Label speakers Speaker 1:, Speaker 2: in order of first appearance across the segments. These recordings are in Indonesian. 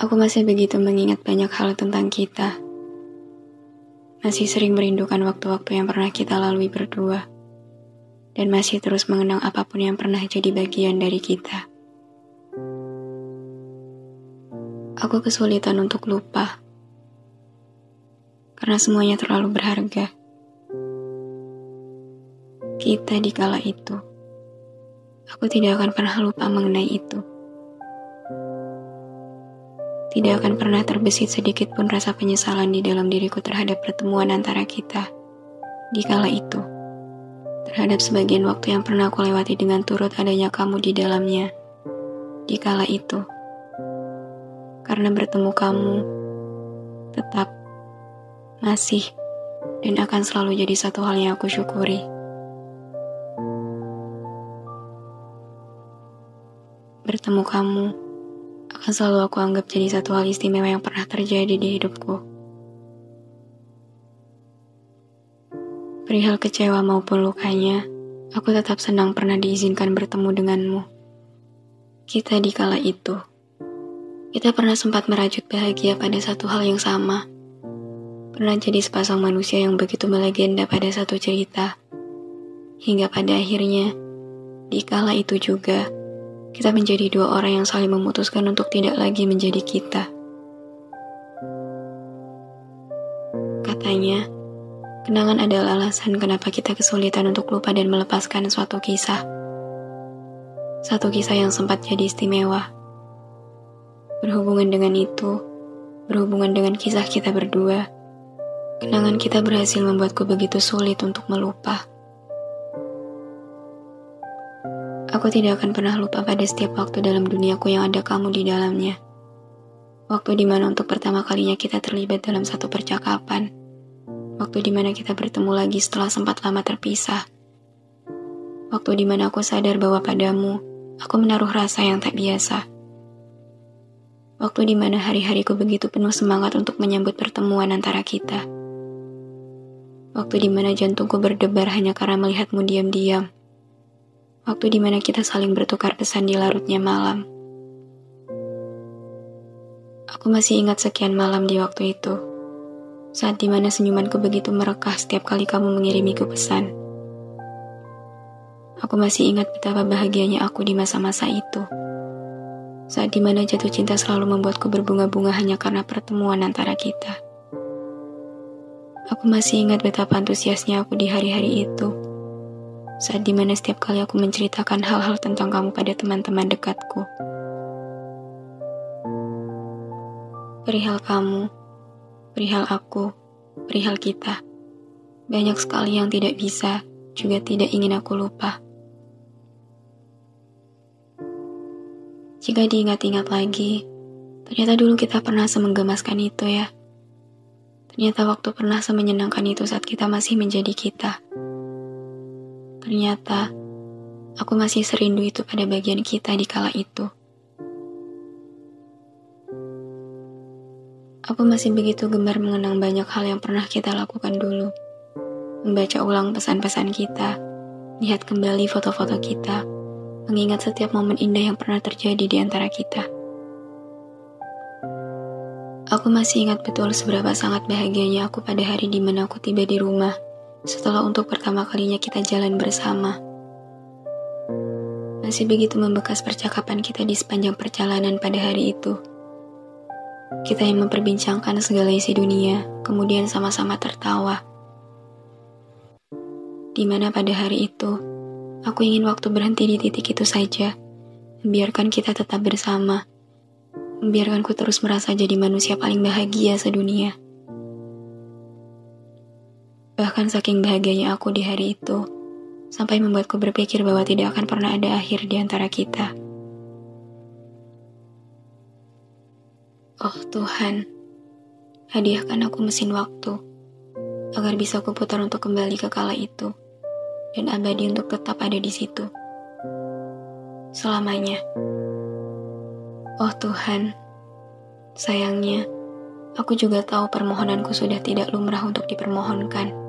Speaker 1: Aku masih begitu mengingat banyak hal tentang kita. Masih sering merindukan waktu-waktu yang pernah kita lalui berdua. Dan masih terus mengenang apa pun yang pernah jadi bagian dari kita. Aku kesulitan untuk lupa. Karena semuanya terlalu berharga. Kita di kala itu. Aku tidak akan pernah lupa mengenai itu tidak akan pernah terbesit sedikit pun rasa penyesalan di dalam diriku terhadap pertemuan antara kita di kala itu. Terhadap sebagian waktu yang pernah aku lewati dengan turut adanya kamu di dalamnya di kala itu. Karena bertemu kamu tetap masih dan akan selalu jadi satu hal yang aku syukuri. Bertemu kamu akan selalu aku anggap jadi satu hal istimewa yang pernah terjadi di hidupku. Perihal kecewa maupun lukanya, aku tetap senang pernah diizinkan bertemu denganmu. Kita di kala itu, kita pernah sempat merajut bahagia pada satu hal yang sama. Pernah jadi sepasang manusia yang begitu melegenda pada satu cerita. Hingga pada akhirnya, di kala itu juga, kita menjadi dua orang yang saling memutuskan untuk tidak lagi menjadi kita. Katanya, kenangan adalah alasan kenapa kita kesulitan untuk lupa dan melepaskan suatu kisah. Satu kisah yang sempat jadi istimewa. Berhubungan dengan itu, berhubungan dengan kisah kita berdua, kenangan kita berhasil membuatku begitu sulit untuk melupa. Aku tidak akan pernah lupa pada setiap waktu dalam duniaku yang ada kamu di dalamnya. Waktu di mana untuk pertama kalinya kita terlibat dalam satu percakapan. Waktu di mana kita bertemu lagi setelah sempat lama terpisah. Waktu di mana aku sadar bahwa padamu, aku menaruh rasa yang tak biasa. Waktu di mana hari-hariku begitu penuh semangat untuk menyambut pertemuan antara kita. Waktu di mana jantungku berdebar hanya karena melihatmu diam-diam waktu di mana kita saling bertukar pesan di larutnya malam. Aku masih ingat sekian malam di waktu itu, saat di mana senyumanku begitu merekah setiap kali kamu mengirimiku pesan. Aku masih ingat betapa bahagianya aku di masa-masa itu. Saat di mana jatuh cinta selalu membuatku berbunga-bunga hanya karena pertemuan antara kita. Aku masih ingat betapa antusiasnya aku di hari-hari itu saat di mana setiap kali aku menceritakan hal-hal tentang kamu pada teman-teman dekatku. Perihal kamu, perihal aku, perihal kita. Banyak sekali yang tidak bisa, juga tidak ingin aku lupa. Jika diingat-ingat lagi, ternyata dulu kita pernah semenggemaskan itu ya. Ternyata waktu pernah semenyenangkan itu saat kita masih menjadi kita. Ternyata, aku masih serindu itu pada bagian kita di kala itu. Aku masih begitu gemar mengenang banyak hal yang pernah kita lakukan dulu. Membaca ulang pesan-pesan kita, lihat kembali foto-foto kita, mengingat setiap momen indah yang pernah terjadi di antara kita. Aku masih ingat betul seberapa sangat bahagianya aku pada hari di mana aku tiba di rumah setelah untuk pertama kalinya kita jalan bersama. Masih begitu membekas percakapan kita di sepanjang perjalanan pada hari itu. Kita yang memperbincangkan segala isi dunia, kemudian sama-sama tertawa, di mana pada hari itu, aku ingin waktu berhenti di titik itu saja, membiarkan kita tetap bersama, membiarkanku terus merasa jadi manusia paling bahagia sedunia. Bahkan saking bahagianya aku di hari itu, sampai membuatku berpikir bahwa tidak akan pernah ada akhir di antara kita. Oh Tuhan, hadiahkan aku mesin waktu, agar bisa kuputar untuk kembali ke kala itu, dan abadi untuk tetap ada di situ. Selamanya. Oh Tuhan, sayangnya, aku juga tahu permohonanku sudah tidak lumrah untuk dipermohonkan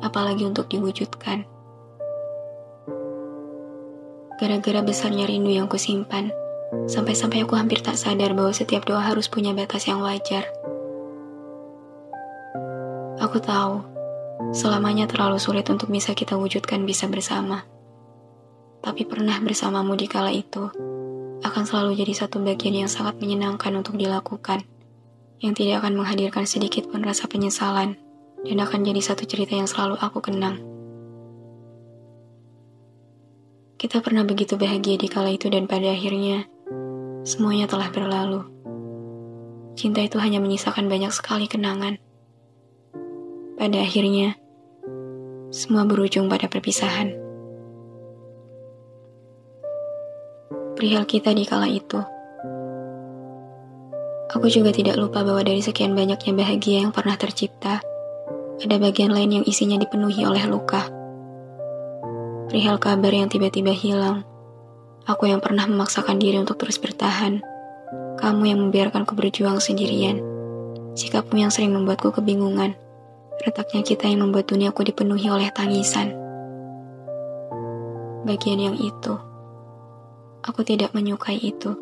Speaker 1: apalagi untuk diwujudkan. Gara-gara besarnya rindu yang kusimpan, sampai-sampai aku hampir tak sadar bahwa setiap doa harus punya batas yang wajar. Aku tahu, selamanya terlalu sulit untuk bisa kita wujudkan bisa bersama. Tapi pernah bersamamu di kala itu, akan selalu jadi satu bagian yang sangat menyenangkan untuk dilakukan, yang tidak akan menghadirkan sedikit pun rasa penyesalan dan akan jadi satu cerita yang selalu aku kenang. Kita pernah begitu bahagia di kala itu dan pada akhirnya semuanya telah berlalu. Cinta itu hanya menyisakan banyak sekali kenangan. Pada akhirnya, semua berujung pada perpisahan. Perihal kita di kala itu, aku juga tidak lupa bahwa dari sekian banyaknya bahagia yang pernah tercipta, ada bagian lain yang isinya dipenuhi oleh luka. Perihal kabar yang tiba-tiba hilang, aku yang pernah memaksakan diri untuk terus bertahan, kamu yang membiarkanku berjuang sendirian, sikapmu yang sering membuatku kebingungan, retaknya kita yang membuat duniaku dipenuhi oleh tangisan. Bagian yang itu, aku tidak menyukai itu,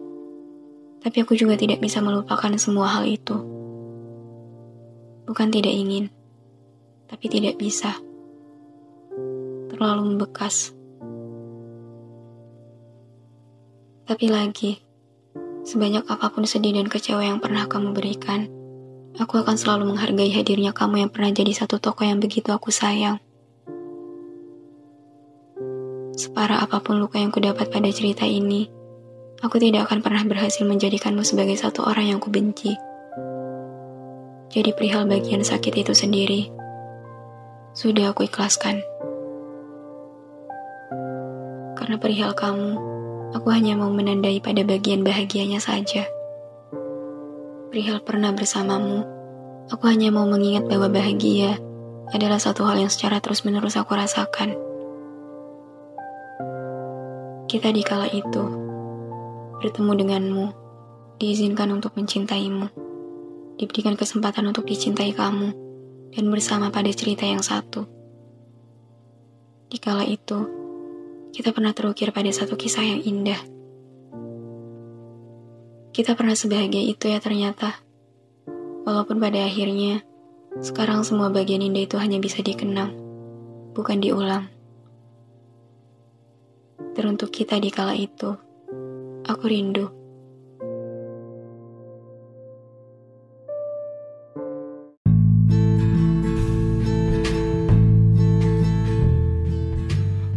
Speaker 1: tapi aku juga tidak bisa melupakan semua hal itu. Bukan tidak ingin, tapi tidak bisa. Terlalu membekas. Tapi lagi, sebanyak apa pun sedih dan kecewa yang pernah kamu berikan, aku akan selalu menghargai hadirnya kamu yang pernah jadi satu toko yang begitu aku sayang. Separah apa pun luka yang kudapat pada cerita ini, aku tidak akan pernah berhasil menjadikanmu sebagai satu orang yang kubenci. Jadi perihal bagian sakit itu sendiri, sudah aku ikhlaskan. Karena perihal kamu, aku hanya mau menandai pada bagian bahagianya saja. Perihal pernah bersamamu, aku hanya mau mengingat bahwa bahagia adalah satu hal yang secara terus-menerus aku rasakan. Kita di kala itu, bertemu denganmu, diizinkan untuk mencintaimu, diberikan kesempatan untuk dicintai kamu dan bersama pada cerita yang satu. Di kala itu, kita pernah terukir pada satu kisah yang indah. Kita pernah sebahagia itu ya ternyata. Walaupun pada akhirnya, sekarang semua bagian indah itu hanya bisa dikenang, bukan diulang. Teruntuk kita di kala itu, aku rindu